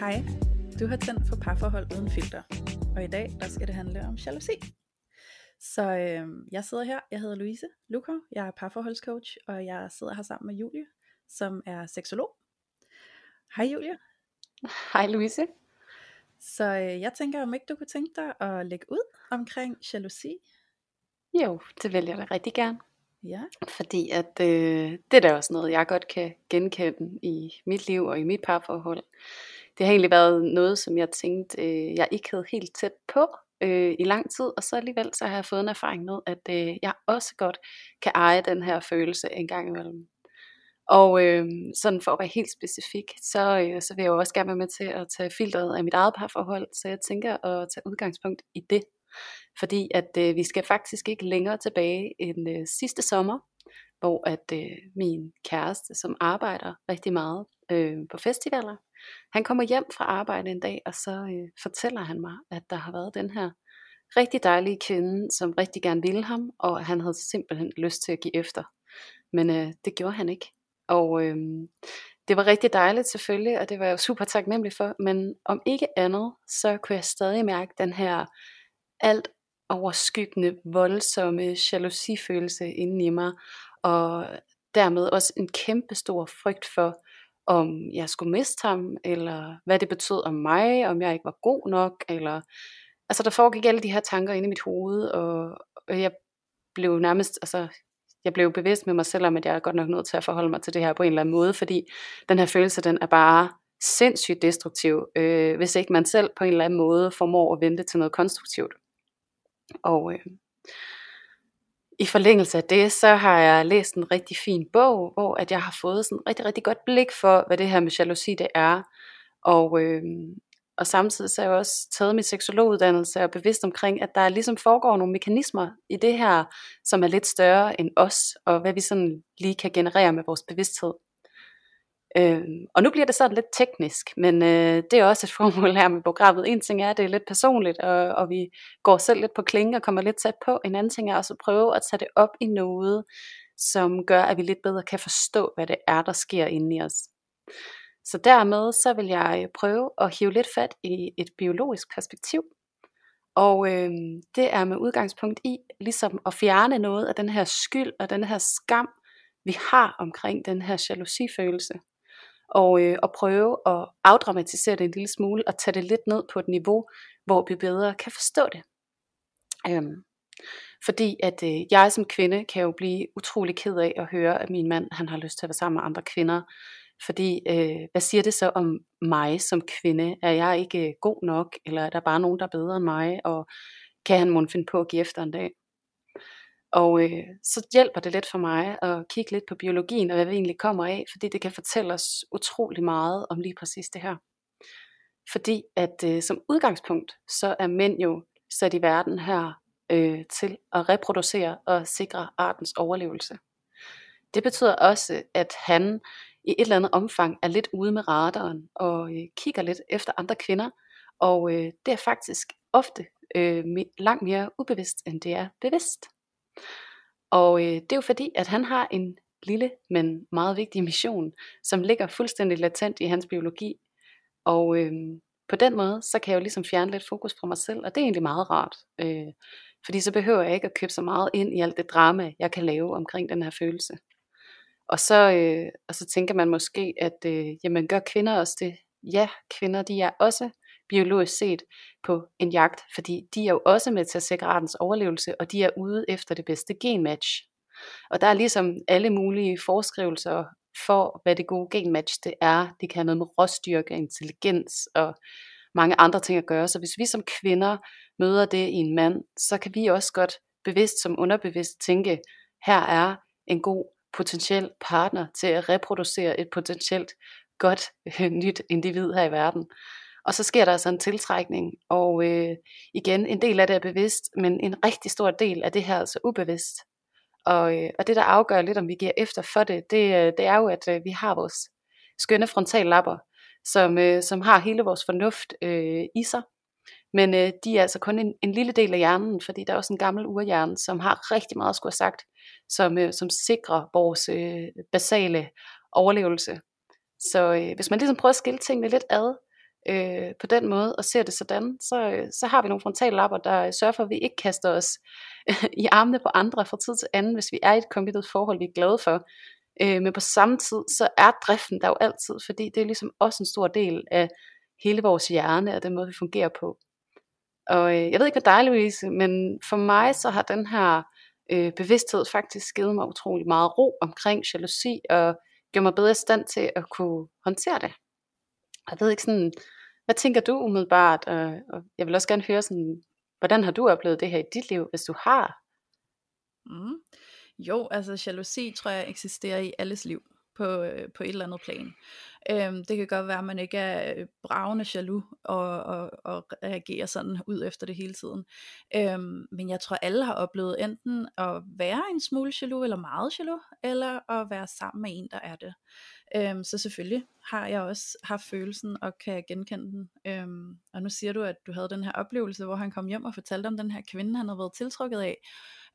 Hej, du har tændt for parforhold uden filter, og i dag der skal det handle om jalousi. Så øh, jeg sidder her, jeg hedder Louise Lukov, jeg er parforholdscoach, og jeg sidder her sammen med Julie, som er seksolog. Hej Julie. Hej Louise. Så øh, jeg tænker, om ikke du kunne tænke dig at lægge ud omkring jalousi? Jo, det vil jeg da rigtig gerne. Ja. Fordi at øh, det er da også noget, jeg godt kan genkende i mit liv og i mit parforhold. Det har egentlig været noget, som jeg tænkte, øh, jeg ikke havde helt tæt på øh, i lang tid, og så alligevel så har jeg fået en erfaring med, at øh, jeg også godt kan eje den her følelse en gang imellem. Og øh, sådan for at være helt specifik, så, øh, så vil jeg jo også gerne være med til at tage filteret af mit eget parforhold, så jeg tænker at tage udgangspunkt i det. Fordi at øh, vi skal faktisk ikke længere tilbage end øh, sidste sommer, hvor at øh, min kæreste, som arbejder rigtig meget øh, på festivaler, han kommer hjem fra arbejde en dag, og så øh, fortæller han mig, at der har været den her rigtig dejlige kvinde, som rigtig gerne ville ham, og han havde simpelthen lyst til at give efter. Men øh, det gjorde han ikke. Og øh, det var rigtig dejligt selvfølgelig, og det var jeg jo super taknemmelig for, men om ikke andet, så kunne jeg stadig mærke den her alt overskyggende, voldsomme jalousifølelse inden i mig, og dermed også en kæmpe stor frygt for, om jeg skulle miste ham, eller hvad det betød om mig, om jeg ikke var god nok, eller altså der foregik alle de her tanker inde i mit hoved, og, og jeg blev nærmest, altså jeg blev bevidst med mig selv om, at jeg er godt nok nødt til at forholde mig til det her på en eller anden måde, fordi den her følelse, den er bare sindssygt destruktiv, øh, hvis ikke man selv på en eller anden måde formår at vente til noget konstruktivt. Og øh, i forlængelse af det, så har jeg læst en rigtig fin bog, hvor at jeg har fået sådan et rigtig, rigtig godt blik for, hvad det her med jalousi det er. Og, øh, og samtidig så har jeg også taget min seksologuddannelse og er bevidst omkring, at der ligesom foregår nogle mekanismer i det her, som er lidt større end os, og hvad vi sådan lige kan generere med vores bevidsthed. Øh, og nu bliver det sådan lidt teknisk, men øh, det er også et formål her med programmet. En ting er, at det er lidt personligt, og, og vi går selv lidt på klinge og kommer lidt tæt på. En anden ting er også at prøve at tage det op i noget, som gør, at vi lidt bedre kan forstå, hvad det er, der sker inde i os. Så dermed så vil jeg prøve at hive lidt fat i et biologisk perspektiv. Og øh, det er med udgangspunkt i ligesom at fjerne noget af den her skyld og den her skam, vi har omkring den her jalousifølelse og, øh, og prøve at afdramatisere det en lille smule og tage det lidt ned på et niveau, hvor vi bedre kan forstå det. Øhm, fordi at øh, jeg som kvinde kan jo blive utrolig ked af at høre, at min mand han har lyst til at være sammen med andre kvinder. Fordi øh, hvad siger det så om mig som kvinde? Er jeg ikke øh, god nok, eller er der bare nogen, der er bedre end mig? Og kan han måske finde på at give efter en dag? Og øh, så hjælper det lidt for mig at kigge lidt på biologien og hvad vi egentlig kommer af, fordi det kan fortælle os utrolig meget om lige præcis det her. Fordi at øh, som udgangspunkt, så er mænd jo sat i verden her øh, til at reproducere og sikre artens overlevelse. Det betyder også, at han i et eller andet omfang er lidt ude med radaren og øh, kigger lidt efter andre kvinder, og øh, det er faktisk ofte øh, langt mere ubevidst, end det er bevidst. Og øh, det er jo fordi, at han har en lille, men meget vigtig mission, som ligger fuldstændig latent i hans biologi. Og øh, på den måde, så kan jeg jo ligesom fjerne lidt fokus fra mig selv, og det er egentlig meget rart. Øh, fordi så behøver jeg ikke at købe så meget ind i alt det drama, jeg kan lave omkring den her følelse. Og så, øh, og så tænker man måske, at øh, jamen, gør kvinder også det? Ja, kvinder de er også biologisk set på en jagt, fordi de er jo også med til at sikre artens overlevelse, og de er ude efter det bedste genmatch. Og der er ligesom alle mulige forskrivelser for, hvad det gode genmatch det er. Det kan have noget med råstyrke, intelligens og mange andre ting at gøre. Så hvis vi som kvinder møder det i en mand, så kan vi også godt bevidst som underbevidst tænke, her er en god potentiel partner til at reproducere et potentielt godt nyt individ her i verden. Og så sker der altså en tiltrækning, og øh, igen, en del af det er bevidst, men en rigtig stor del af det her er altså ubevidst. Og, øh, og det, der afgør lidt, om vi giver efter for det, det, øh, det er jo, at øh, vi har vores skønne frontallapper, som, øh, som har hele vores fornuft øh, i sig. Men øh, de er altså kun en, en lille del af hjernen, fordi der er også en gammel urhjerne, som har rigtig meget at skulle have sagt, som, øh, som sikrer vores øh, basale overlevelse. Så øh, hvis man ligesom prøver at skille tingene lidt ad, øh, på den måde og ser det sådan, så, øh, så har vi nogle frontallapper, der sørger for, at vi ikke kaster os i armene på andre fra tid til anden, hvis vi er i et committed forhold, vi er glade for. Øh, men på samme tid, så er driften der jo altid, fordi det er ligesom også en stor del af hele vores hjerne og den måde, vi fungerer på. Og øh, jeg ved ikke med dig, Louise, men for mig så har den her øh, bevidsthed faktisk givet mig utrolig meget ro omkring jalousi og gjort mig bedre i stand til at kunne håndtere det. Jeg ved ikke sådan, hvad tænker du umiddelbart? Og, og jeg vil også gerne høre sådan, hvordan har du oplevet det her i dit liv, hvis du har? Mm. Jo, altså jalousi tror jeg eksisterer i alles liv på, øh, på et eller andet plan. Øhm, det kan godt være, at man ikke er øh, bravende jaloux og, og, og reagerer sådan ud efter det hele tiden. Øhm, men jeg tror, alle har oplevet enten at være en smule jaloux, eller meget jaloux, eller at være sammen med en, der er det. Øhm, så selvfølgelig har jeg også haft følelsen, og kan genkende den. Øhm, og nu siger du, at du havde den her oplevelse, hvor han kom hjem og fortalte om den her kvinde, han havde været tiltrukket af.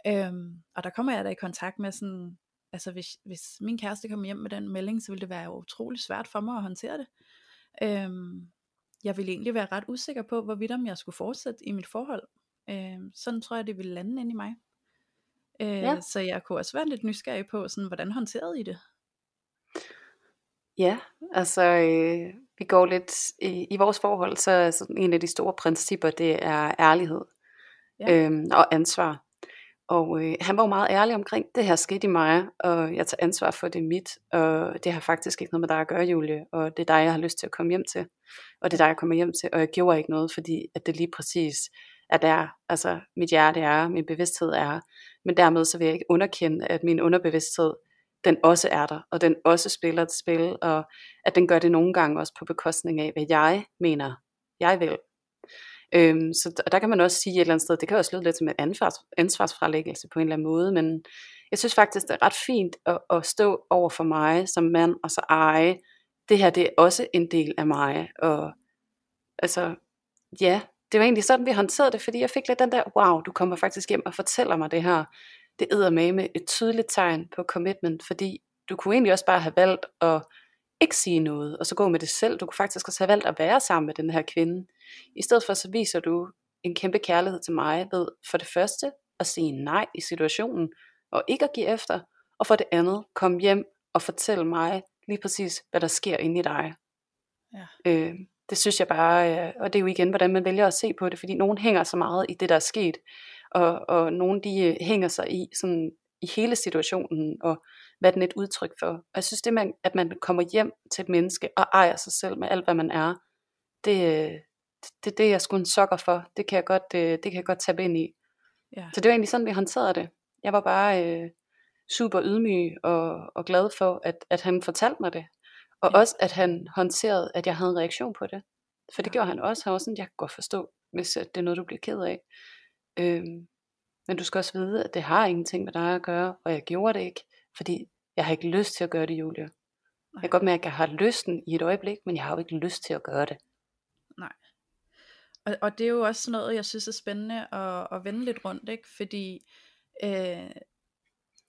Øhm, og der kommer jeg da i kontakt med sådan, altså hvis, hvis min kæreste kommer hjem med den melding, så ville det være utrolig svært for mig at håndtere det. Øhm, jeg ville egentlig være ret usikker på, hvorvidt om jeg skulle fortsætte i mit forhold. Øhm, sådan tror jeg, det ville lande ind i mig. Øh, ja. Så jeg kunne også være lidt nysgerrig på, sådan, hvordan håndterede I det? Ja, altså øh, vi går lidt i, i vores forhold, så er sådan en af de store principper, det er ærlighed ja. øhm, og ansvar. Og øh, han var jo meget ærlig omkring, det her skete i mig, og jeg tager ansvar for det mit, og det har faktisk ikke noget med dig at gøre, Julie, og det er dig, jeg har lyst til at komme hjem til, og det er dig, jeg kommer hjem til, og jeg gjorde ikke noget, fordi at det lige præcis er der, altså mit hjerte er, min bevidsthed er, men dermed så vil jeg ikke underkende, at min underbevidsthed, den også er der, og den også spiller et spil, og at den gør det nogle gange også på bekostning af, hvad jeg mener, jeg vil, Øhm, så der kan man også sige et eller andet sted, det kan også lyde lidt som en ansvars, ansvarsfralæggelse på en eller anden måde, men jeg synes faktisk, det er ret fint at, at stå over for mig som mand, og så eje, det her det er også en del af mig, og altså, ja, det var egentlig sådan, vi håndterede det, fordi jeg fik lidt den der, wow, du kommer faktisk hjem og fortæller mig det her, det æder med med et tydeligt tegn på commitment, fordi du kunne egentlig også bare have valgt at ikke sige noget, og så gå med det selv. Du kunne faktisk også have valgt at være sammen med den her kvinde. I stedet for så viser du en kæmpe kærlighed til mig ved for det første at sige nej i situationen, og ikke at give efter, og for det andet komme hjem og fortælle mig lige præcis, hvad der sker inde i dig. Ja. Øh, det synes jeg bare, øh, og det er jo igen, hvordan man vælger at se på det, fordi nogen hænger så meget i det, der er sket, og, og nogen de øh, hænger sig i sådan i hele situationen, og hvad den er et udtryk for. Og jeg synes det med, at man kommer hjem til et menneske, og ejer sig selv med alt, hvad man er, det, det, det er jeg sgu en sokker for. Det kan jeg godt, det, øh, det kan jeg godt tage ind i. Ja. Så det var egentlig sådan, vi håndterede det. Jeg var bare øh, super ydmyg og, og glad for, at, at han fortalte mig det. Og ja. også, at han håndterede, at jeg havde en reaktion på det. For det ja. gjorde han også. Han var sådan, jeg kan godt forstå, hvis det er noget, du bliver ked af. Øhm, men du skal også vide, at det har ingenting med dig at gøre, og jeg gjorde det ikke, fordi jeg har ikke lyst til at gøre det, Julia. Jeg kan godt mærke, at jeg har lysten i et øjeblik, men jeg har jo ikke lyst til at gøre det. Nej. Og, og det er jo også noget, jeg synes er spændende at, at vende lidt rundt, ikke? fordi øh,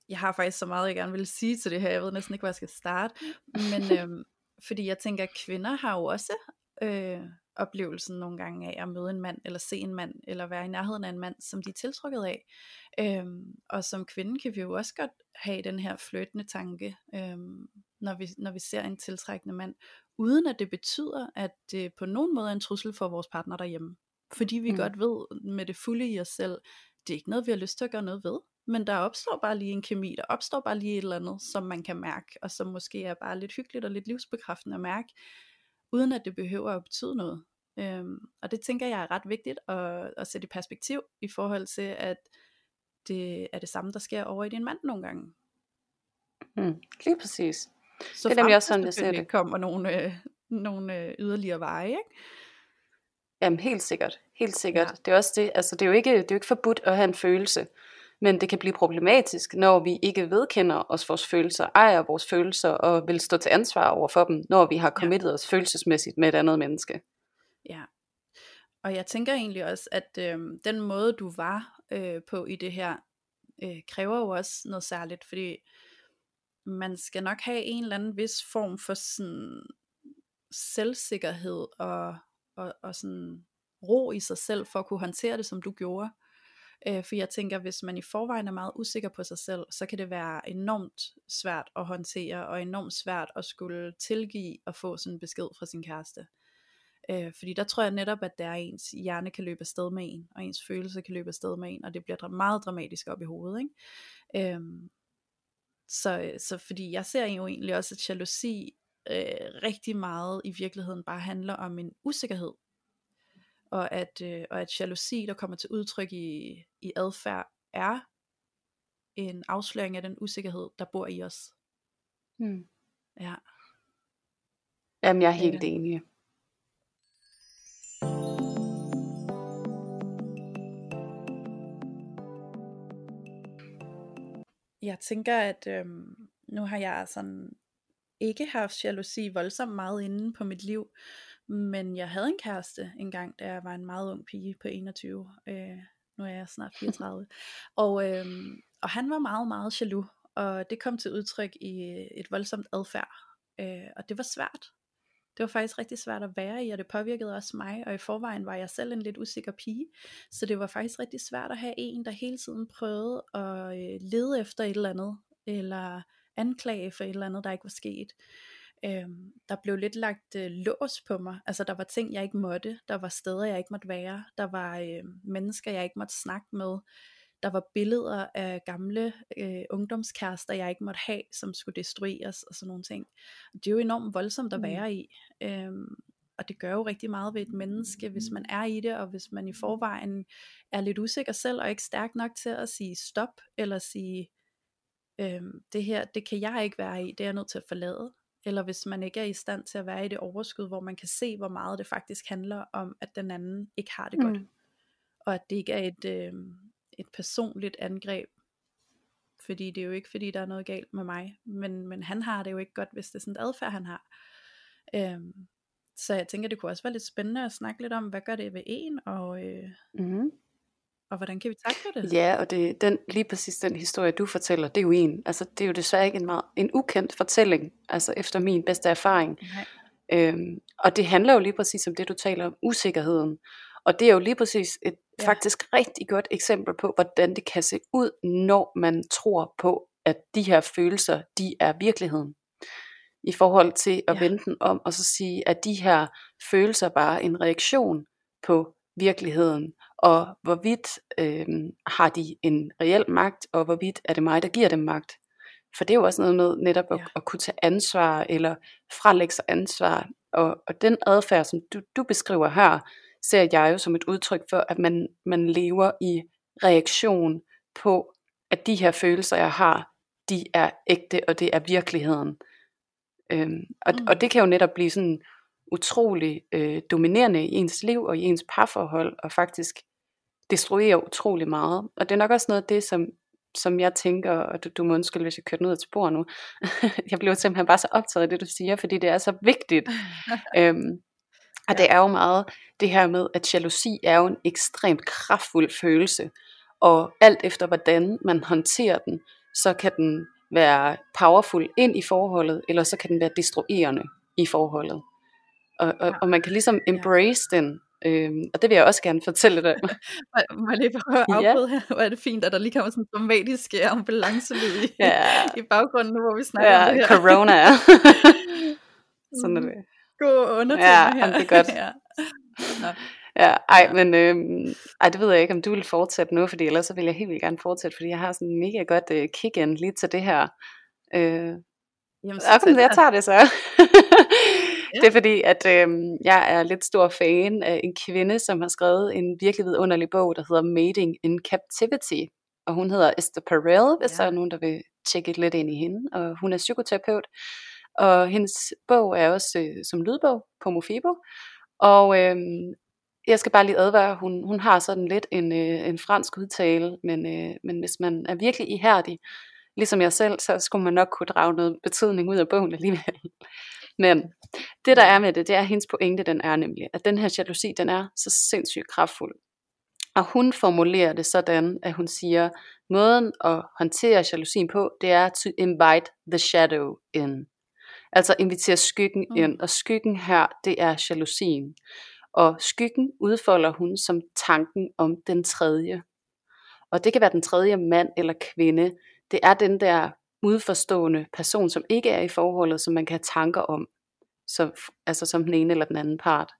jeg har faktisk så meget, jeg gerne vil sige til det her. Jeg ved næsten ikke, hvor jeg skal starte. Men øh, fordi jeg tænker, at kvinder har jo også øh, oplevelsen nogle gange af at møde en mand, eller se en mand, eller være i nærheden af en mand, som de er tiltrukket af. Øhm, og som kvinde kan vi jo også godt have den her fløtende tanke, øhm, når, vi, når vi ser en tiltrækkende mand, uden at det betyder, at det på nogen måde er en trussel for vores partner derhjemme. Fordi vi mm. godt ved med det fulde i os selv, det er ikke noget, vi har lyst til at gøre noget ved. Men der opstår bare lige en kemi, der opstår bare lige et eller andet, som man kan mærke, og som måske er bare lidt hyggeligt og lidt livsbekræftende at mærke uden at det behøver at betyde noget. Øhm, og det tænker jeg er ret vigtigt at, at sætte i perspektiv i forhold til, at det er det samme, der sker over i din mand nogle gange. Mm, lige præcis. Så det er nemlig også sådan, jeg ser det. kommer nogle, øh, nogle øh, yderligere veje, ikke? Jamen helt sikkert, helt sikkert. Ja. Det er også det, altså det er jo ikke, det er jo ikke forbudt at have en følelse. Men det kan blive problematisk, når vi ikke vedkender os vores følelser, ejer vores følelser og vil stå til ansvar over for dem, når vi har committet ja. os følelsesmæssigt med et andet menneske. Ja, og jeg tænker egentlig også, at øh, den måde du var øh, på i det her, øh, kræver jo også noget særligt, fordi man skal nok have en eller anden vis form for sådan selvsikkerhed og og, og sådan ro i sig selv, for at kunne håndtere det, som du gjorde. Øh, for jeg tænker, hvis man i forvejen er meget usikker på sig selv, så kan det være enormt svært at håndtere, og enormt svært at skulle tilgive og få sådan en besked fra sin kæreste. Øh, fordi der tror jeg netop, at der ens hjerne kan løbe afsted med en, og ens følelse kan løbe afsted med en, og det bliver meget dramatisk op i hovedet. Ikke? Øh, så, så fordi jeg ser jo egentlig også, at jalousi øh, rigtig meget i virkeligheden bare handler om en usikkerhed. Og at, øh, og at jalousi, der kommer til udtryk i, i adfærd, er en afsløring af den usikkerhed, der bor i os. Hmm. Ja. Jamen, jeg er helt ja. enig. Jeg tænker, at øhm, nu har jeg sådan ikke haft jalousi voldsomt meget inde på mit liv, men jeg havde en kæreste engang, da jeg var en meget ung pige på 21. Øh, nu er jeg snart 34. og, øhm, og han var meget, meget jaloux, og det kom til udtryk i et voldsomt adfærd. Øh, og det var svært. Det var faktisk rigtig svært at være i, og det påvirkede også mig, og i forvejen var jeg selv en lidt usikker pige, så det var faktisk rigtig svært at have en, der hele tiden prøvede at øh, lede efter et eller andet, eller anklage for et eller andet, der ikke var sket. Øhm, der blev lidt lagt øh, lås på mig, altså der var ting, jeg ikke måtte, der var steder, jeg ikke måtte være, der var øh, mennesker, jeg ikke måtte snakke med, der var billeder af gamle øh, ungdomskærester, jeg ikke måtte have, som skulle destrueres og sådan nogle ting. Det er jo enormt voldsomt at mm. være i. Øhm, og det gør jo rigtig meget ved et menneske, hvis man er i det, og hvis man i forvejen er lidt usikker selv, og ikke stærk nok til at sige stop, eller sige, øhm, det her, det kan jeg ikke være i, det er jeg nødt til at forlade. Eller hvis man ikke er i stand til at være i det overskud, hvor man kan se, hvor meget det faktisk handler om, at den anden ikke har det mm. godt. Og at det ikke er et, øh, et personligt angreb. Fordi det er jo ikke fordi der er noget galt med mig. Men, men han har det jo ikke godt Hvis det er sådan et adfærd han har øhm, Så jeg tænker det kunne også være lidt spændende At snakke lidt om hvad gør det ved en Og, øh, mm-hmm. Og hvordan kan vi takle det Ja og det, den, lige præcis den historie du fortæller Det er jo en Altså det er jo desværre ikke en, meget, en ukendt fortælling Altså efter min bedste erfaring Nej. Øhm, og det handler jo lige præcis om det du taler om Usikkerheden og det er jo lige præcis et ja. faktisk rigtig godt eksempel på, hvordan det kan se ud, når man tror på, at de her følelser, de er virkeligheden. I forhold til at ja. vende den om, og så sige, at de her følelser bare er en reaktion på virkeligheden, og hvorvidt øh, har de en reel magt, og hvorvidt er det mig, der giver dem magt. For det er jo også noget med netop at, ja. at kunne tage ansvar, eller frelægge sig ansvar, og, og den adfærd, som du, du beskriver her, ser jeg jo som et udtryk for, at man, man lever i reaktion på, at de her følelser, jeg har, de er ægte, og det er virkeligheden. Øhm, og, mm. og det kan jo netop blive sådan utrolig øh, dominerende i ens liv og i ens parforhold, og faktisk destruere utrolig meget. Og det er nok også noget af det, som, som jeg tænker, og du, du må undskylde, hvis jeg kører ud af spor nu. jeg bliver simpelthen bare så optaget af det, du siger, fordi det er så vigtigt. øhm, og det er jo meget det her med, at jalousi er jo en ekstremt kraftfuld følelse, og alt efter hvordan man håndterer den, så kan den være powerful ind i forholdet, eller så kan den være destruerende i forholdet. Og, og, og man kan ligesom embrace den, øhm, og det vil jeg også gerne fortælle dig. Må jeg lige prøve at afbryde ja. her? Hvor er det fint, at der lige kommer sådan en dramatisk ambulancelyd i, ja. i baggrunden nu, hvor vi snakker ja, om det her. corona. sådan er det god undertone ja, her. Ja, det er godt. ja. Ja, ej, men øh, ej, det ved jeg ikke, om du vil fortsætte nu, fordi ellers så vil jeg helt vildt gerne fortsætte, fordi jeg har sådan en mega godt øh, kick-in lige til det her. Øh, Jamen, så okay, jeg tager det så. Ja. Det er fordi, at øh, jeg er lidt stor fan af en kvinde, som har skrevet en virkelig vidunderlig bog, der hedder Mating in Captivity. Og hun hedder Esther Perel, hvis ja. der er nogen, der vil tjekke lidt ind i hende. Og hun er psykoterapeut. Og hendes bog er også øh, som lydbog på Mofibo. Og øh, jeg skal bare lige advare, hun, hun har sådan lidt en, øh, en fransk udtale, men, øh, men hvis man er virkelig ihærdig, ligesom jeg selv, så skulle man nok kunne drage noget betydning ud af bogen alligevel. Men det der er med det, det er hendes pointe, den er nemlig, at den her jalousi, den er så sindssygt kraftfuld. Og hun formulerer det sådan, at hun siger, måden at håndtere jalousien på, det er to invite the shadow in. Altså invitere skyggen mm. ind, og skyggen her, det er jalousien. Og skyggen udfolder hun som tanken om den tredje. Og det kan være den tredje mand eller kvinde. Det er den der udforstående person, som ikke er i forholdet, som man kan have tanker om, som, altså som den ene eller den anden part.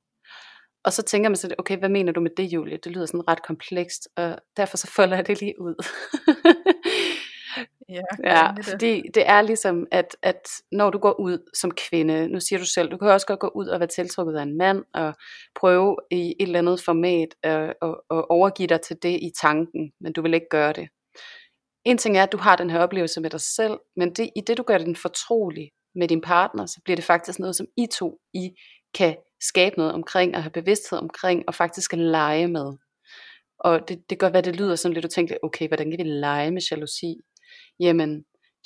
Og så tænker man så, okay, hvad mener du med det, Julie? Det lyder sådan ret komplekst, og derfor så folder jeg det lige ud. Ja, ja det. fordi det er ligesom, at, at når du går ud som kvinde, nu siger du selv, du kan også godt gå ud og være tiltrukket af en mand, og prøve i et eller andet format at, at, at overgive dig til det i tanken, men du vil ikke gøre det. En ting er, at du har den her oplevelse med dig selv, men det, i det du gør den fortrolig med din partner, så bliver det faktisk noget, som I to I kan skabe noget omkring, og have bevidsthed omkring, og faktisk lege med. Og det, det gør, hvad det lyder sådan lidt, du tænker, okay, hvordan kan vi lege med jalousi? Jamen,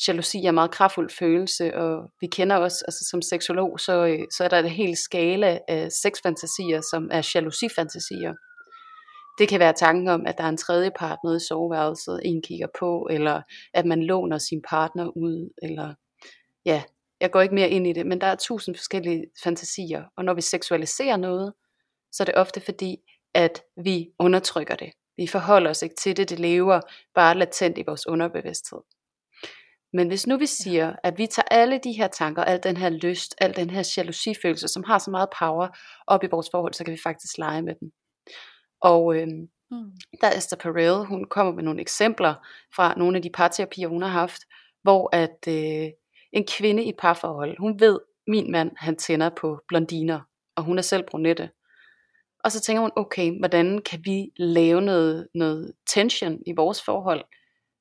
jalousi er en meget kraftfuld følelse, og vi kender også, altså som seksolog, så, øh, så er der en hel skala af sexfantasier, som er jalousifantasier. Det kan være tanken om, at der er en tredje part nede i soveværelset, en kigger på, eller at man låner sin partner ud, eller ja, jeg går ikke mere ind i det, men der er tusind forskellige fantasier, og når vi seksualiserer noget, så er det ofte fordi, at vi undertrykker det. Vi forholder os ikke til det, det lever bare latent i vores underbevidsthed. Men hvis nu vi siger, at vi tager alle de her tanker, al den her lyst, al den her jalousifølelse, som har så meget power op i vores forhold, så kan vi faktisk lege med den. Og øh, mm. der er Esther Perel, hun kommer med nogle eksempler fra nogle af de parterapier, hun har haft, hvor at øh, en kvinde i parforhold, hun ved, min mand, han tænder på blondiner, og hun er selv brunette. Og så tænker hun, okay, hvordan kan vi lave noget, noget tension i vores forhold,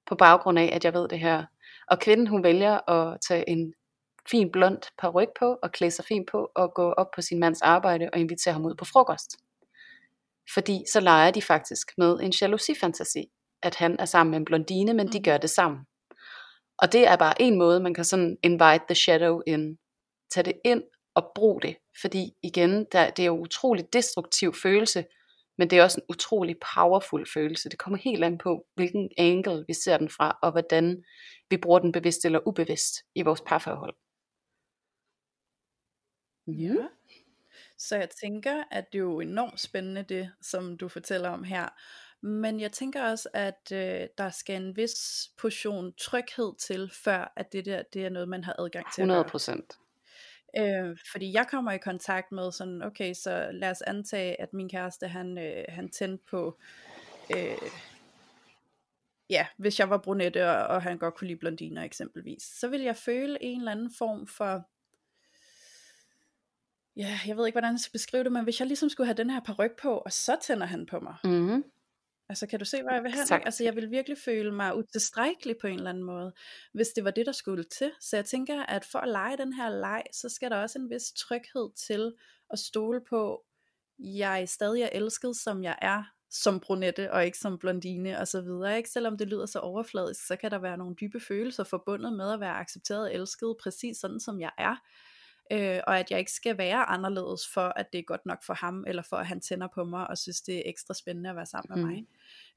på baggrund af, at jeg ved det her. Og kvinden, hun vælger at tage en fin blond paryk på, og klæde sig fint på, og gå op på sin mands arbejde, og invitere ham ud på frokost. Fordi så leger de faktisk med en jalousi-fantasi, at han er sammen med en blondine, men de mm. gør det sammen. Og det er bare en måde, man kan sådan invite the shadow in. Tag det ind og brug det. Fordi igen, der, det er jo en utrolig destruktiv følelse, men det er også en utrolig powerful følelse. Det kommer helt an på, hvilken angle vi ser den fra, og hvordan vi bruger den bevidst eller ubevidst i vores parforhold. Ja. Så jeg tænker, at det er jo enormt spændende det, som du fortæller om her. Men jeg tænker også, at øh, der skal en vis portion tryghed til, før at det der det er noget, man har adgang til 100 procent. Øh, fordi jeg kommer i kontakt med sådan, okay, så lad os antage, at min kæreste, han, øh, han tændte på, øh, ja, hvis jeg var brunette, og, og han godt kunne lide blondiner eksempelvis, så vil jeg føle en eller anden form for, ja, jeg ved ikke, hvordan jeg skal beskrive det, men hvis jeg ligesom skulle have den her paryk på, og så tænder han på mig, mm-hmm. Altså kan du se, hvor jeg vil hen? Altså jeg vil virkelig føle mig utilstrækkelig på en eller anden måde, hvis det var det, der skulle til. Så jeg tænker, at for at lege den her leg, så skal der også en vis tryghed til at stole på, jeg stadig er elsket, som jeg er, som brunette og ikke som blondine og så videre. Ikke? Selvom det lyder så overfladisk, så kan der være nogle dybe følelser forbundet med at være accepteret og elsket, præcis sådan som jeg er øh, og at jeg ikke skal være anderledes for, at det er godt nok for ham, eller for at han tænder på mig, og synes det er ekstra spændende at være sammen med mm. mig.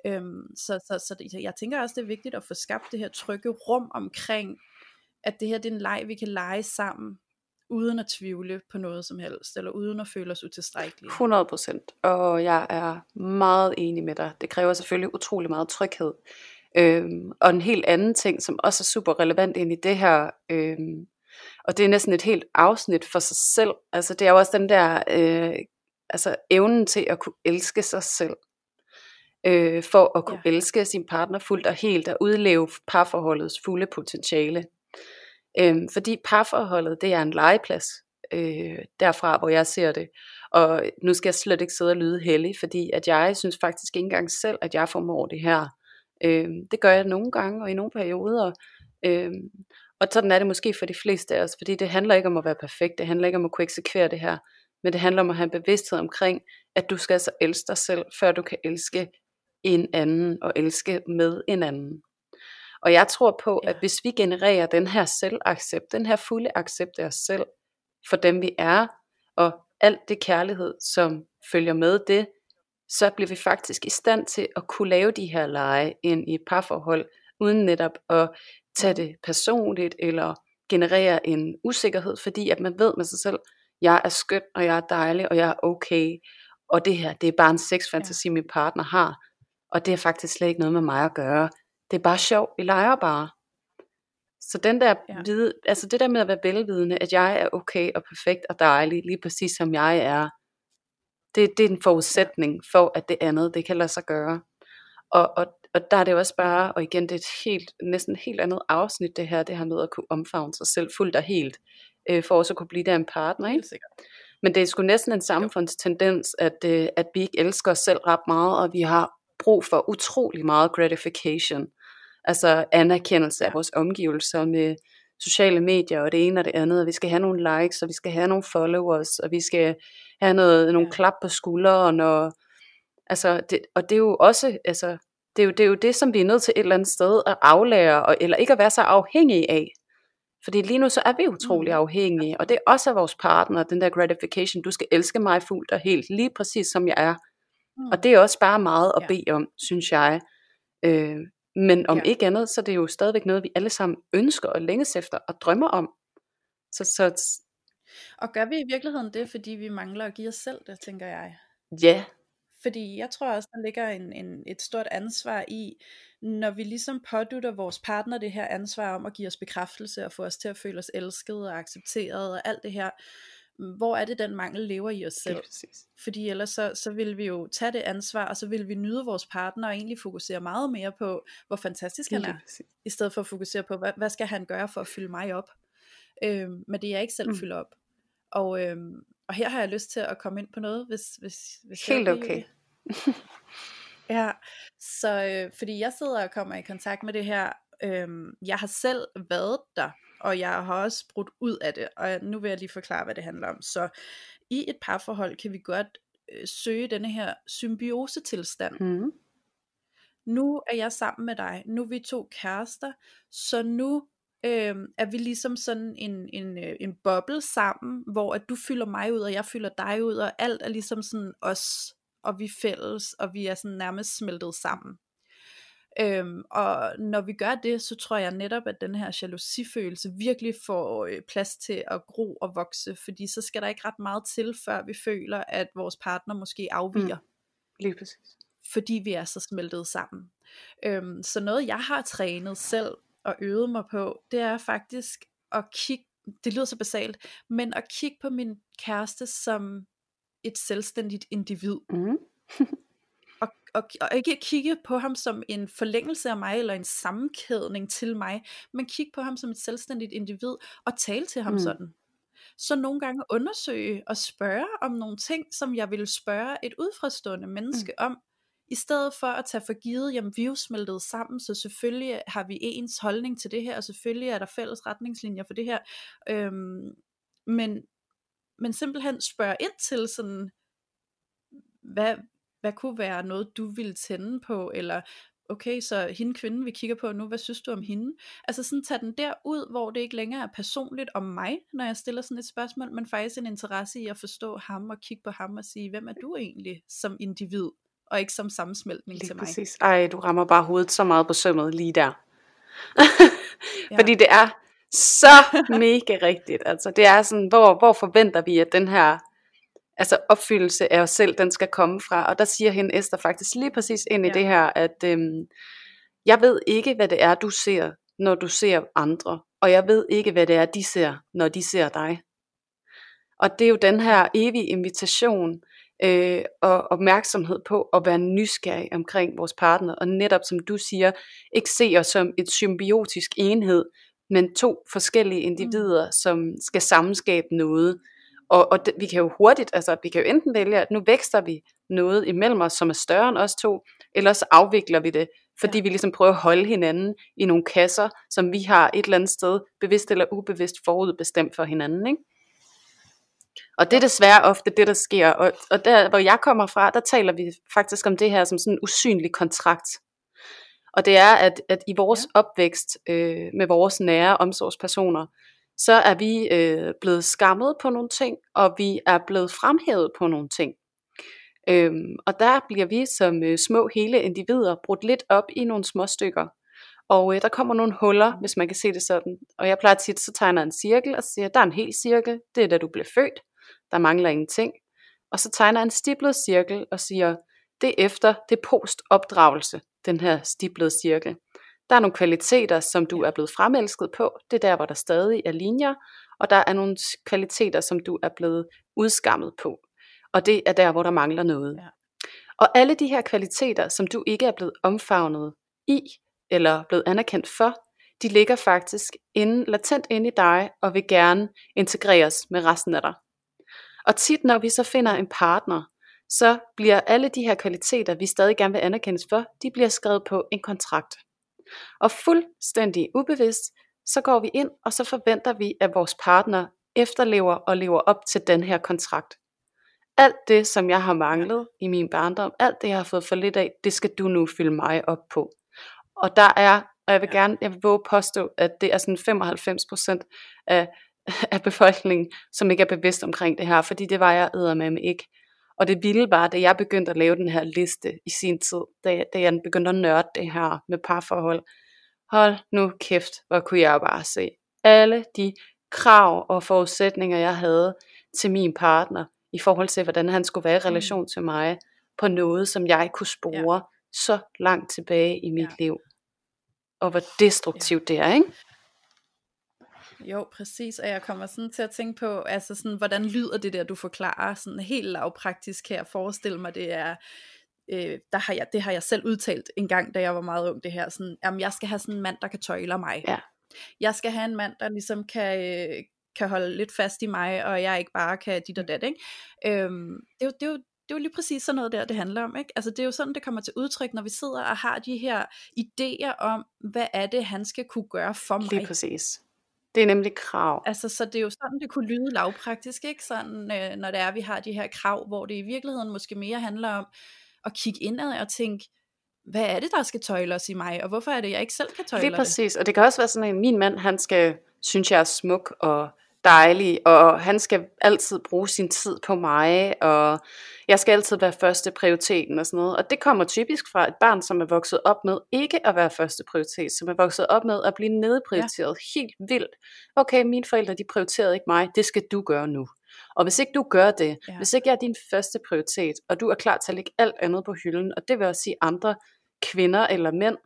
Øhm, så, så, så jeg tænker også, det er vigtigt at få skabt det her trygge rum omkring, at det her det er en leg, vi kan lege sammen, uden at tvivle på noget som helst, eller uden at føle os utilstrækkelige. 100%, og jeg er meget enig med dig. Det kræver selvfølgelig utrolig meget tryghed. Øhm, og en helt anden ting, som også er super relevant ind i det her, øhm, og det er næsten et helt afsnit for sig selv. Altså det er jo også den der øh, altså evnen til at kunne elske sig selv. Øh, for at kunne ja. elske sin partner fuldt og helt og udleve parforholdets fulde potentiale. Øh, fordi parforholdet det er en legeplads. Øh, derfra hvor jeg ser det. Og nu skal jeg slet ikke sidde og lyde heldig, fordi at jeg synes faktisk ikke engang selv, at jeg formår det her. Øh, det gør jeg nogle gange og i nogle perioder. Øh, og sådan er det måske for de fleste af os, fordi det handler ikke om at være perfekt, det handler ikke om at kunne eksekvere det her, men det handler om at have en bevidsthed omkring, at du skal altså elske dig selv, før du kan elske en anden, og elske med en anden. Og jeg tror på, ja. at hvis vi genererer den her selvaccept, den her fulde accept af os selv, for dem vi er, og alt det kærlighed, som følger med det, så bliver vi faktisk i stand til at kunne lave de her lege ind i et parforhold, uden netop at tage det personligt, eller generere en usikkerhed, fordi at man ved med sig selv, jeg er skøn, og jeg er dejlig, og jeg er okay. og det her, det er bare en sexfantasi, ja. min partner har, og det er faktisk slet ikke noget med mig at gøre. Det er bare sjov, vi leger bare. Så den der ja. vide, altså det der med at være velvidende, at jeg er okay og perfekt og dejlig, lige præcis som jeg er, det, det er en forudsætning for, at det andet, det kan lade sig gøre. Og, og, og der er det også bare, og igen, det er et helt, næsten et helt andet afsnit det her, det her med at kunne omfavne sig selv fuldt og helt, øh, for også at kunne blive der en partner. Ikke? Men det er sgu næsten en samfundstendens, at, øh, at vi ikke elsker os selv ret meget, og vi har brug for utrolig meget gratification. Altså anerkendelse af vores omgivelser med sociale medier og det ene og det andet, og vi skal have nogle likes, og vi skal have nogle followers, og vi skal have noget, nogle klap på skulderen, og, altså, det, og det er jo også, altså, det er, jo, det er jo det, som vi er nødt til et eller andet sted at aflære, og, eller ikke at være så afhængige af. Fordi lige nu så er vi utrolig mm. afhængige, og det er også af vores partner, den der gratification, du skal elske mig fuldt og helt, lige præcis som jeg er. Mm. Og det er også bare meget at bede om, synes jeg. Øh, men om ja. ikke andet, så det er jo stadigvæk noget, vi alle sammen ønsker og længes efter og drømmer om. Så, så... Og gør vi i virkeligheden det, fordi vi mangler at give os selv det, tænker jeg? Ja. Fordi jeg tror også, der ligger en, en, et stort ansvar i, når vi ligesom pådutter vores partner det her ansvar om at give os bekræftelse og få os til at føle os elsket og accepteret og alt det her, hvor er det den mangel lever i os selv? Fordi ellers så, så vil vi jo tage det ansvar, og så vil vi nyde vores partner og egentlig fokusere meget mere på, hvor fantastisk han er, i stedet for at fokusere på, hvad, hvad skal han gøre for at fylde mig op? Øhm, men det er jeg ikke selv mm. fylder op. Og, øhm, og her har jeg lyst til at komme ind på noget, hvis, hvis, hvis Helt okay. ja, så øh, fordi jeg sidder og kommer i kontakt med det her, øhm, jeg har selv været der, og jeg har også brudt ud af det, og nu vil jeg lige forklare, hvad det handler om. Så i et parforhold kan vi godt øh, søge denne her symbiosetilstand. Mm. Nu er jeg sammen med dig, nu er vi to kærester, så nu øh, er vi ligesom sådan en, en, øh, en boble sammen, hvor at du fylder mig ud, og jeg fylder dig ud, og alt er ligesom sådan os, og vi er fælles, og vi er sådan nærmest smeltet sammen. Øhm, og når vi gør det, så tror jeg netop, at den her jalousifølelse virkelig får øh, plads til at gro og vokse, fordi så skal der ikke ret meget til, før vi føler, at vores partner måske afviger. Mm. Lige præcis. Fordi vi er så smeltet sammen. Øhm, så noget jeg har trænet selv og øvet mig på, det er faktisk at kigge, det lyder så basalt, men at kigge på min kæreste som et selvstændigt individ. Mm. og, og, og ikke kigge på ham som en forlængelse af mig, eller en sammenkædning til mig, men kigge på ham som et selvstændigt individ, og tale til ham mm. sådan. Så nogle gange undersøge og spørge om nogle ting, som jeg ville spørge et udfrastående menneske mm. om, i stedet for at tage for givet, jamen vi er jo smeltet sammen, så selvfølgelig har vi ens holdning til det her, og selvfølgelig er der fælles retningslinjer for det her, øhm, men, men simpelthen spørge ind til sådan, hvad, hvad kunne være noget, du ville tænde på, eller okay, så hende kvinde, vi kigger på nu, hvad synes du om hende? Altså sådan tage den der ud, hvor det ikke længere er personligt om mig, når jeg stiller sådan et spørgsmål, men faktisk en interesse i at forstå ham og kigge på ham og sige, hvem er du egentlig som individ, og ikke som sammensmeltning lige til mig. Præcis. Ej, du rammer bare hovedet så meget på sømmet lige der. Fordi det er så mega rigtigt. Altså det er sådan, hvor, hvor forventer vi, at den her altså opfyldelse af os selv, den skal komme fra. Og der siger hende Esther faktisk lige præcis ind i ja. det her, at øhm, jeg ved ikke, hvad det er, du ser, når du ser andre. Og jeg ved ikke, hvad det er, de ser, når de ser dig. Og det er jo den her evige invitation øh, og opmærksomhed på at være nysgerrig omkring vores partner. Og netop som du siger, ikke se os som et symbiotisk enhed, men to forskellige individer, mm. som skal sammenskabe noget. Og, og det, vi kan jo hurtigt, altså vi kan jo enten vælge, at nu vækster vi noget imellem os, som er større end os to, eller så afvikler vi det, fordi ja. vi ligesom prøver at holde hinanden i nogle kasser, som vi har et eller andet sted, bevidst eller ubevidst forudbestemt for hinanden. Ikke? Og det er desværre ofte det, der sker. Og, og der, hvor jeg kommer fra, der taler vi faktisk om det her som sådan en usynlig kontrakt. Og det er, at, at i vores ja. opvækst øh, med vores nære omsorgspersoner, så er vi øh, blevet skammet på nogle ting, og vi er blevet fremhævet på nogle ting. Øhm, og der bliver vi som øh, små hele individer brudt lidt op i nogle små stykker. Og øh, der kommer nogle huller, hvis man kan se det sådan. Og jeg plejer tit, så tegner en cirkel og siger, der er en hel cirkel, det er da du blev født, der mangler ingenting. og så tegner en stiplet cirkel og siger, det er efter, det er postopdragelse, den her stiplede cirkel. Der er nogle kvaliteter, som du er blevet fremelsket på, det er der, hvor der stadig er linjer, og der er nogle kvaliteter, som du er blevet udskammet på, og det er der, hvor der mangler noget. Ja. Og alle de her kvaliteter, som du ikke er blevet omfavnet i, eller blevet anerkendt for, de ligger faktisk inde, latent inde i dig, og vil gerne integreres med resten af dig. Og tit når vi så finder en partner, så bliver alle de her kvaliteter, vi stadig gerne vil anerkendes for, de bliver skrevet på en kontrakt. Og fuldstændig ubevidst, så går vi ind, og så forventer vi, at vores partner efterlever og lever op til den her kontrakt. Alt det, som jeg har manglet i min barndom, alt det, jeg har fået for lidt af, det skal du nu fylde mig op på. Og der er, og jeg vil gerne, jeg vil våge påstå, at det er sådan 95% af, af befolkningen, som ikke er bevidst omkring det her, fordi det var jeg med ikke. Og det vilde var, da jeg begyndte at lave den her liste i sin tid, da, da jeg begyndte at nørde det her med parforhold. Hold nu kæft, hvor kunne jeg bare se alle de krav og forudsætninger, jeg havde til min partner, i forhold til, hvordan han skulle være i mm. relation til mig, på noget, som jeg kunne spore ja. så langt tilbage i mit ja. liv. Og hvor destruktivt ja. det er, ikke? Jo, præcis, og jeg kommer sådan til at tænke på, altså sådan, hvordan lyder det der, du forklarer, sådan helt lavpraktisk her, forestille mig, det er, øh, der har jeg, det har jeg selv udtalt en gang, da jeg var meget ung, det her, sådan, jamen jeg skal have sådan en mand, der kan tøjle mig. Ja. Jeg skal have en mand, der ligesom kan, øh, kan holde lidt fast i mig, og jeg ikke bare kan dit og dat, ikke? Øhm, det, er jo, det, er jo, det er jo lige præcis sådan noget der, det handler om. Ikke? Altså det er jo sådan, det kommer til udtryk, når vi sidder og har de her idéer om, hvad er det, han skal kunne gøre for mig. Lige præcis. Det er nemlig krav. Altså, så det er jo sådan, det kunne lyde lavpraktisk, ikke? Sådan, øh, når det er, vi har de her krav, hvor det i virkeligheden måske mere handler om at kigge indad og tænke, hvad er det, der skal tøjle os i mig, og hvorfor er det, jeg ikke selv kan tøjle Lige præcis, det? og det kan også være sådan en, min mand, han skal, synes jeg er smuk og dejlig, og han skal altid bruge sin tid på mig, og jeg skal altid være første prioriteten og sådan noget. Og det kommer typisk fra et barn, som er vokset op med ikke at være første prioritet, som er vokset op med at blive nedprioriteret ja. helt vildt. Okay, mine forældre, de prioriterede ikke mig, det skal du gøre nu. Og hvis ikke du gør det, ja. hvis ikke jeg er din første prioritet, og du er klar til at lægge alt andet på hylden, og det vil også sige andre kvinder eller mænd,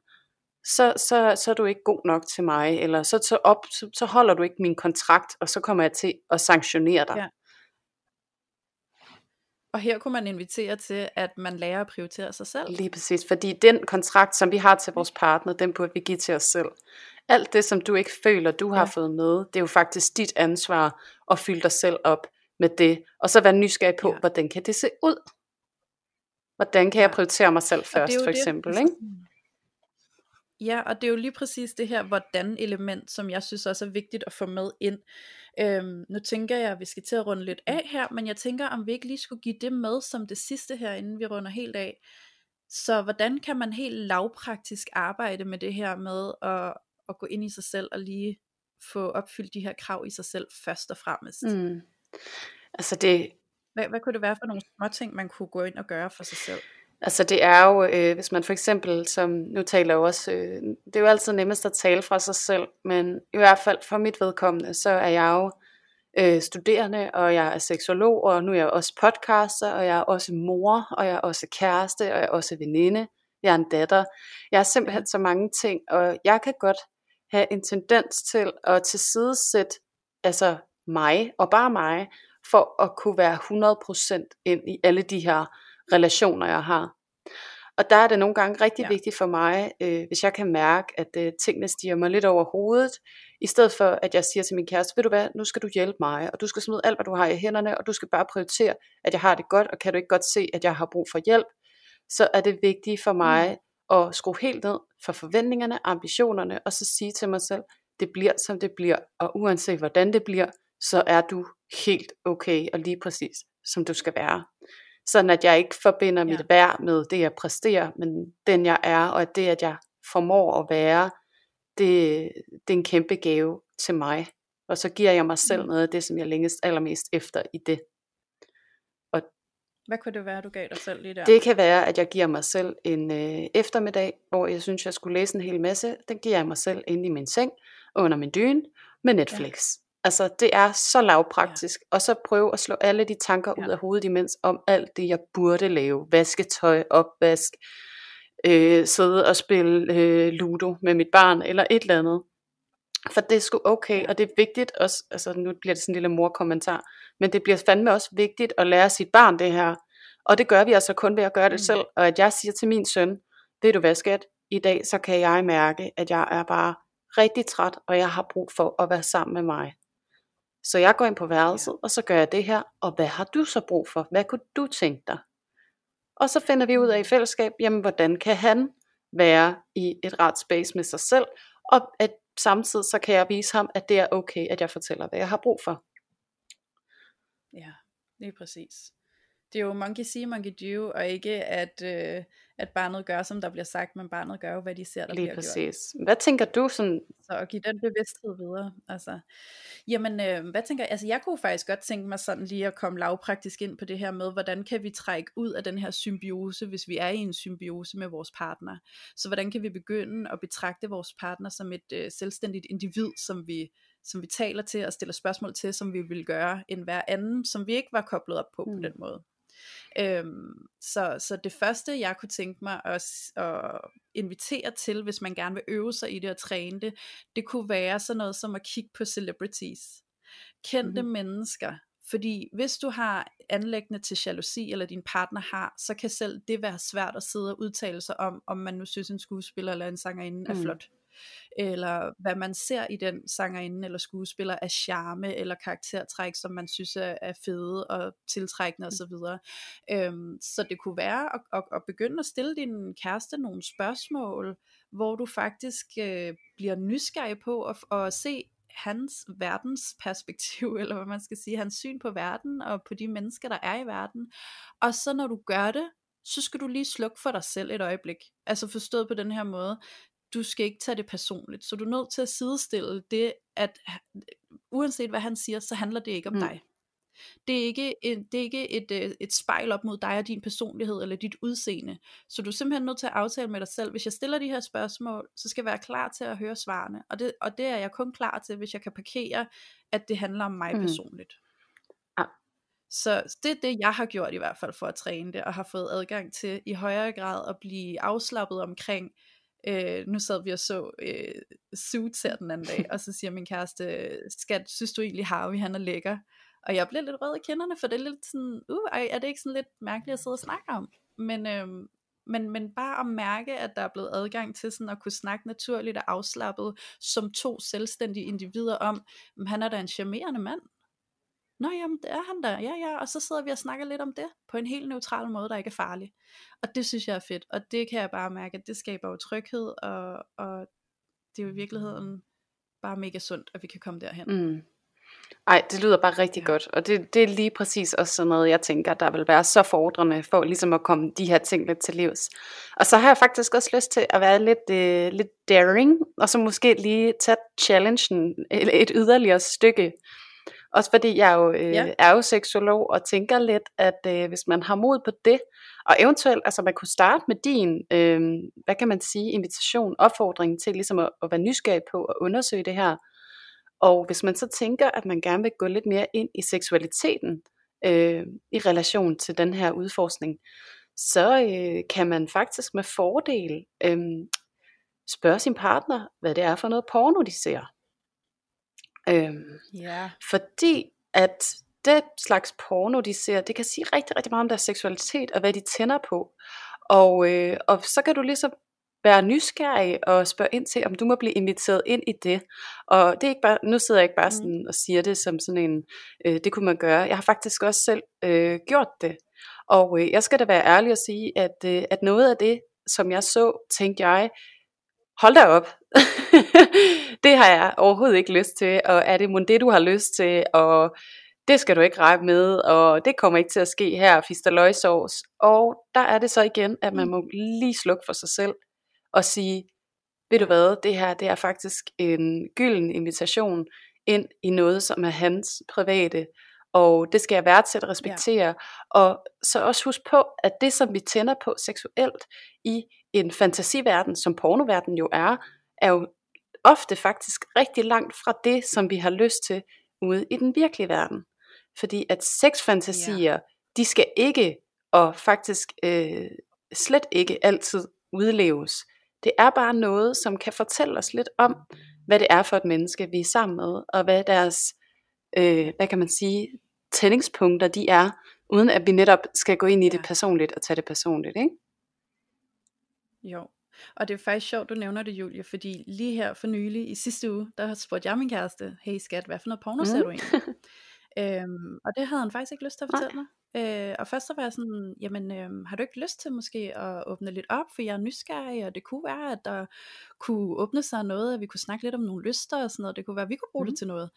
så, så, så er du ikke god nok til mig, eller så, så, op, så, så holder du ikke min kontrakt, og så kommer jeg til at sanktionere dig. Ja. Og her kunne man invitere til, at man lærer at prioritere sig selv. Lige præcis, fordi den kontrakt, som vi har til vores partner, den burde vi give til os selv. Alt det, som du ikke føler, du har ja. fået med, det er jo faktisk dit ansvar at fylde dig selv op med det. Og så være nysgerrig på, ja. hvordan kan det se ud? Hvordan kan jeg prioritere mig selv først, for eksempel? Det, ikke? Ja, og det er jo lige præcis det her hvordan element, som jeg synes også er vigtigt at få med ind. Øhm, nu tænker jeg, at vi skal til at runde lidt af her, men jeg tænker, om vi ikke lige skulle give det med som det sidste her, inden vi runder helt af. Så hvordan kan man helt lavpraktisk arbejde med det her med at, at gå ind i sig selv og lige få opfyldt de her krav i sig selv først og fremmest? Mm. Altså det... Hvad, hvad kunne det være for nogle små ting, man kunne gå ind og gøre for sig selv? Altså det er jo, øh, hvis man for eksempel, som nu taler jeg jo også, øh, det er jo altid nemmest at tale fra sig selv, men i hvert fald for mit vedkommende, så er jeg jo øh, studerende, og jeg er seksolog, og nu er jeg også podcaster, og jeg er også mor, og jeg er også kæreste, og jeg er også veninde, jeg er en datter. Jeg er simpelthen så mange ting, og jeg kan godt have en tendens til at tilsidesætte altså mig, og bare mig, for at kunne være 100% ind i alle de her relationer, jeg har. Og der er det nogle gange rigtig ja. vigtigt for mig, øh, hvis jeg kan mærke, at øh, tingene stiger mig lidt over hovedet, i stedet for at jeg siger til min kæreste, ved du hvad, nu skal du hjælpe mig, og du skal smide alt, hvad du har i hænderne, og du skal bare prioritere, at jeg har det godt, og kan du ikke godt se, at jeg har brug for hjælp, så er det vigtigt for mig mm. at skrue helt ned for forventningerne, ambitionerne, og så sige til mig selv, det bliver som det bliver, og uanset hvordan det bliver, så er du helt okay og lige præcis som du skal være. Sådan at jeg ikke forbinder ja. mit værd med det jeg præsterer, men den jeg er, og at det at jeg formår at være, det, det er en kæmpe gave til mig. Og så giver jeg mig selv mm. noget af det, som jeg længest allermest efter i det. Og Hvad kunne det være, du gav dig selv lige der? Det kan være, at jeg giver mig selv en øh, eftermiddag, hvor jeg synes, jeg skulle læse en hel masse. Den giver jeg mig selv inde i min seng, under min dyne, med Netflix. Ja. Altså, det er så lavpraktisk. Ja. Og så prøve at slå alle de tanker ja. ud af hovedet imens om alt det, jeg burde lave. Vaske tøj, opvask, øh, sidde og spille øh, Ludo med mit barn, eller et eller andet. For det er sgu okay, og det er vigtigt også, altså nu bliver det sådan en lille morkommentar, men det bliver fandme også vigtigt at lære sit barn det her. Og det gør vi altså kun ved at gøre det mm. selv. Og at jeg siger til min søn, ved du hvad skat, i dag så kan jeg mærke, at jeg er bare rigtig træt, og jeg har brug for at være sammen med mig. Så jeg går ind på værelset, og så gør jeg det her, og hvad har du så brug for? Hvad kunne du tænke dig? Og så finder vi ud af i fællesskab, jamen hvordan kan han være i et ret space med sig selv, og at samtidig så kan jeg vise ham, at det er okay, at jeg fortæller, hvad jeg har brug for. Ja, er præcis. Det er jo monkey see, monkey do, og ikke at, øh, at barnet gør, som der bliver sagt, men barnet gør jo, hvad de ser, der Lige bliver præcis. gjort. Hvad tænker du sådan? Så at give den bevidsthed videre. Altså, jamen, øh, hvad tænker jeg? Altså, jeg kunne faktisk godt tænke mig sådan lige at komme lavpraktisk ind på det her med, hvordan kan vi trække ud af den her symbiose, hvis vi er i en symbiose med vores partner. Så hvordan kan vi begynde at betragte vores partner som et øh, selvstændigt individ, som vi som vi taler til og stiller spørgsmål til, som vi vil gøre end hver anden, som vi ikke var koblet op på mm. på den måde. Øhm, så, så det første jeg kunne tænke mig at, at invitere til, hvis man gerne vil øve sig i det og træne det, det kunne være sådan noget som at kigge på celebrities. Kendte mm-hmm. mennesker, fordi hvis du har anlæggende til jalousi, eller din partner har, så kan selv det være svært at sidde og udtale sig om, om man nu synes en skuespiller eller en sangerinde er mm. flot eller hvad man ser i den sangerinde eller skuespiller af charme eller karaktertræk, som man synes er, er fede og tiltrækkende osv. Øhm, så det kunne være at, at, at begynde at stille din kæreste nogle spørgsmål, hvor du faktisk øh, bliver nysgerrig på at, at se hans verdensperspektiv, eller hvad man skal sige, hans syn på verden og på de mennesker, der er i verden. Og så når du gør det, så skal du lige slukke for dig selv et øjeblik. Altså forstået på den her måde du skal ikke tage det personligt. Så du er nødt til at sidestille det, at uanset hvad han siger, så handler det ikke om mm. dig. Det er ikke, et, det er ikke et, øh, et spejl op mod dig og din personlighed eller dit udseende. Så du er simpelthen nødt til at aftale med dig selv, hvis jeg stiller de her spørgsmål, så skal jeg være klar til at høre svarene. Og det, og det er jeg kun klar til, hvis jeg kan parkere, at det handler om mig mm. personligt. Så det er det, jeg har gjort i hvert fald for at træne det, og har fået adgang til i højere grad at blive afslappet omkring, Øh, øh, nu sad vi og så øh, Suits her den anden dag, og så siger min kæreste, skat, synes du egentlig Harvey, han er lækker? Og jeg bliver lidt rød i kinderne, for det er lidt sådan, uh, er det ikke sådan lidt mærkeligt at sidde og snakke om? Men, øh, men, men bare at mærke, at der er blevet adgang til sådan at kunne snakke naturligt og afslappet som to selvstændige individer om, han er da en charmerende mand. Nå jamen, det er han der, ja ja, og så sidder vi og snakker lidt om det, på en helt neutral måde, der ikke er farlig. Og det synes jeg er fedt, og det kan jeg bare mærke, at det skaber jo tryghed, og, og det er jo i virkeligheden bare mega sundt, at vi kan komme derhen. Mm. Ej, det lyder bare rigtig ja. godt, og det, det er lige præcis også sådan noget, jeg tænker, der vil være så fordrende for ligesom at komme de her ting lidt til livs. Og så har jeg faktisk også lyst til at være lidt, øh, lidt daring, og så måske lige tage challengen et yderligere stykke. Også fordi jeg jo, øh, ja. er jo seksolog og tænker lidt, at øh, hvis man har mod på det, og eventuelt, altså man kunne starte med din, øh, hvad kan man sige, invitation, opfordring til ligesom at, at være nysgerrig på at undersøge det her. Og hvis man så tænker, at man gerne vil gå lidt mere ind i seksualiteten øh, i relation til den her udforskning, så øh, kan man faktisk med fordel øh, spørge sin partner, hvad det er for noget porno, de ser. Øhm, yeah. Fordi at det slags porno, de ser, det kan sige rigtig, rigtig meget om deres seksualitet og hvad de tænder på. Og, øh, og så kan du ligesom være nysgerrig og spørge ind til, om du må blive inviteret ind i det. Og det er ikke bare, nu sidder jeg ikke bare mm. sådan og siger det som sådan en, øh, det kunne man gøre. Jeg har faktisk også selv øh, gjort det. Og øh, jeg skal da være ærlig og sige, at, øh, at noget af det, som jeg så, tænkte jeg, hold da op, det har jeg overhovedet ikke lyst til, og er det mon det, du har lyst til, og det skal du ikke regne med, og det kommer ikke til at ske her, fister løgsovs. Og der er det så igen, at man mm. må lige slukke for sig selv, og sige, ved du hvad, det her det er faktisk en gylden invitation ind i noget, som er hans private, og det skal jeg værdsætte og respektere. Ja. Og så også husk på, at det som vi tænder på seksuelt i en fantasiverden, som pornoverden jo er, er jo ofte faktisk rigtig langt fra det, som vi har lyst til ude i den virkelige verden. Fordi at sexfantasier, ja. de skal ikke, og faktisk øh, slet ikke altid udleves. Det er bare noget, som kan fortælle os lidt om, hvad det er for et menneske, vi er sammen med, og hvad deres, øh, hvad kan man sige, tændingspunkter de er, uden at vi netop skal gå ind i det personligt og tage det personligt, ikke? Jo, og det er faktisk sjovt, du nævner det, Julie, fordi lige her for nylig, i sidste uge, der spurgte jeg min kæreste, hey skat, hvad for noget porno mm. ser du egentlig? øhm, og det havde han faktisk ikke lyst til at fortælle mig. Øh, og først så var jeg sådan, jamen øh, har du ikke lyst til måske at åbne lidt op, for jeg er nysgerrig, og det kunne være, at der kunne åbne sig noget, at vi kunne snakke lidt om nogle lyster og sådan noget, det kunne være, at vi kunne bruge mm. det til noget.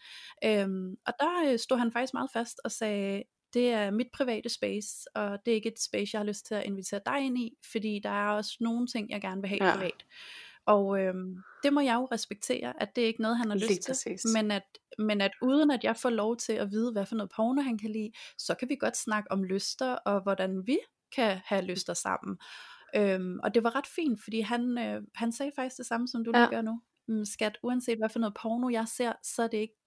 Øhm, og der øh, stod han faktisk meget fast og sagde, det er mit private space, og det er ikke et space, jeg har lyst til at invitere dig ind i, fordi der er også nogle ting, jeg gerne vil have ja. privat. Og øhm, det må jeg jo respektere, at det er ikke noget, han har Lige lyst præcis. til. Men at, men at uden at jeg får lov til at vide, hvad for noget porno han kan lide, så kan vi godt snakke om lyster, og hvordan vi kan have lyster sammen. Øhm, og det var ret fint, fordi han, øh, han sagde faktisk det samme, som du ja. lige gør nu. Mm, skat, uanset hvad for noget porno jeg ser, så er det ikke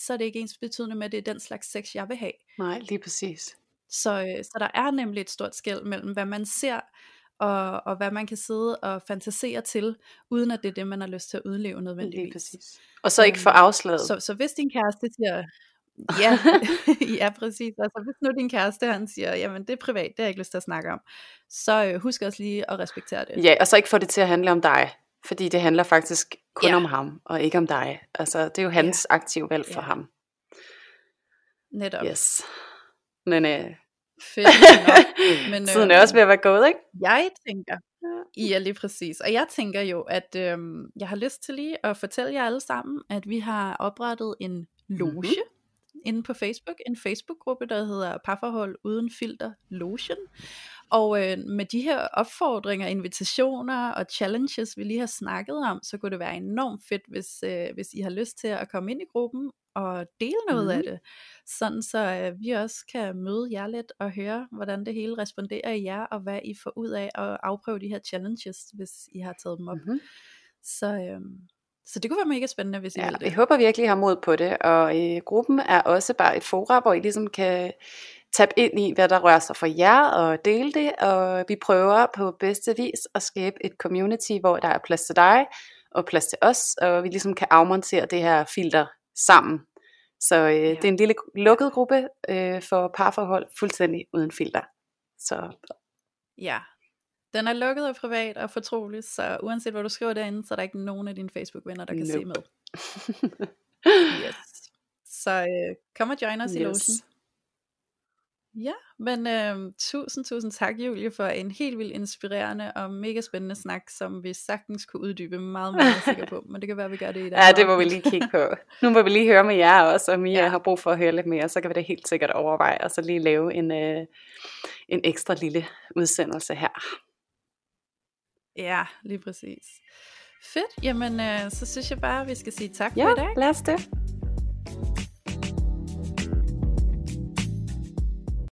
så er det ikke ens betydende med, at det er den slags sex, jeg vil have. Nej, lige præcis. Så, øh, så der er nemlig et stort skæld mellem, hvad man ser, og, og hvad man kan sidde og fantasere til, uden at det er det, man har lyst til at udleve nødvendigvis. Lige præcis. Og så ikke få øhm, afslaget. Så, så hvis din kæreste siger, ja, ja præcis, altså hvis nu din kæreste han siger, jamen det er privat, det har jeg ikke lyst til at snakke om, så øh, husk også lige at respektere det. Ja, og så ikke få det til at handle om dig, fordi det handler faktisk kun ja. om ham, og ikke om dig. Altså det er jo hans ja. aktive valg for ja. ham. Netop. Yes. Men øh, Fedt Men, Tiden er øh, også ved at være gået, ikke? Jeg tænker, ja lige præcis. Og jeg tænker jo, at øh, jeg har lyst til lige at fortælle jer alle sammen, at vi har oprettet en loge mm-hmm. inde på Facebook. En Facebook-gruppe, der hedder Parforhold Uden Filter Lotion. Og øh, med de her opfordringer, invitationer og challenges, vi lige har snakket om, så kunne det være enormt fedt, hvis, øh, hvis I har lyst til at komme ind i gruppen og dele noget mm. af det, sådan så øh, vi også kan møde jer lidt og høre, hvordan det hele responderer i jer, og hvad I får ud af at afprøve de her challenges, hvis I har taget dem op. Mm. Så, øh, så det kunne være mega spændende, hvis I ja, vil det. Jeg håber virkelig, I har mod på det, og øh, gruppen er også bare et forum, hvor I ligesom kan tabe ind i, hvad der rører sig for jer, og dele det, og vi prøver på bedste vis at skabe et community, hvor der er plads til dig, og plads til os, og vi ligesom kan afmontere det her filter sammen. Så øh, ja. det er en lille lukket gruppe øh, for parforhold, fuldstændig uden filter. Så. Ja, den er lukket og privat og fortrolig, så uanset hvad du skriver derinde, så er der ikke nogen af dine Facebook-venner, der kan nope. se med. yes. Så øh, kom og join os yes. i logen. Ja, men øh, tusind, tusind tak Julie for en helt vildt inspirerende og mega spændende snak, som vi sagtens kunne uddybe meget, meget sikker på, men det kan være, at vi gør det i dag. Ja, det må vi lige kigge på. Nu må vi lige høre med jer også, og Mia ja. har brug for at høre lidt mere, så kan vi da helt sikkert overveje, og så lige lave en, øh, en ekstra lille udsendelse her. Ja, lige præcis. Fedt, jamen øh, så synes jeg bare, at vi skal sige tak ja, for i dag. lad os det.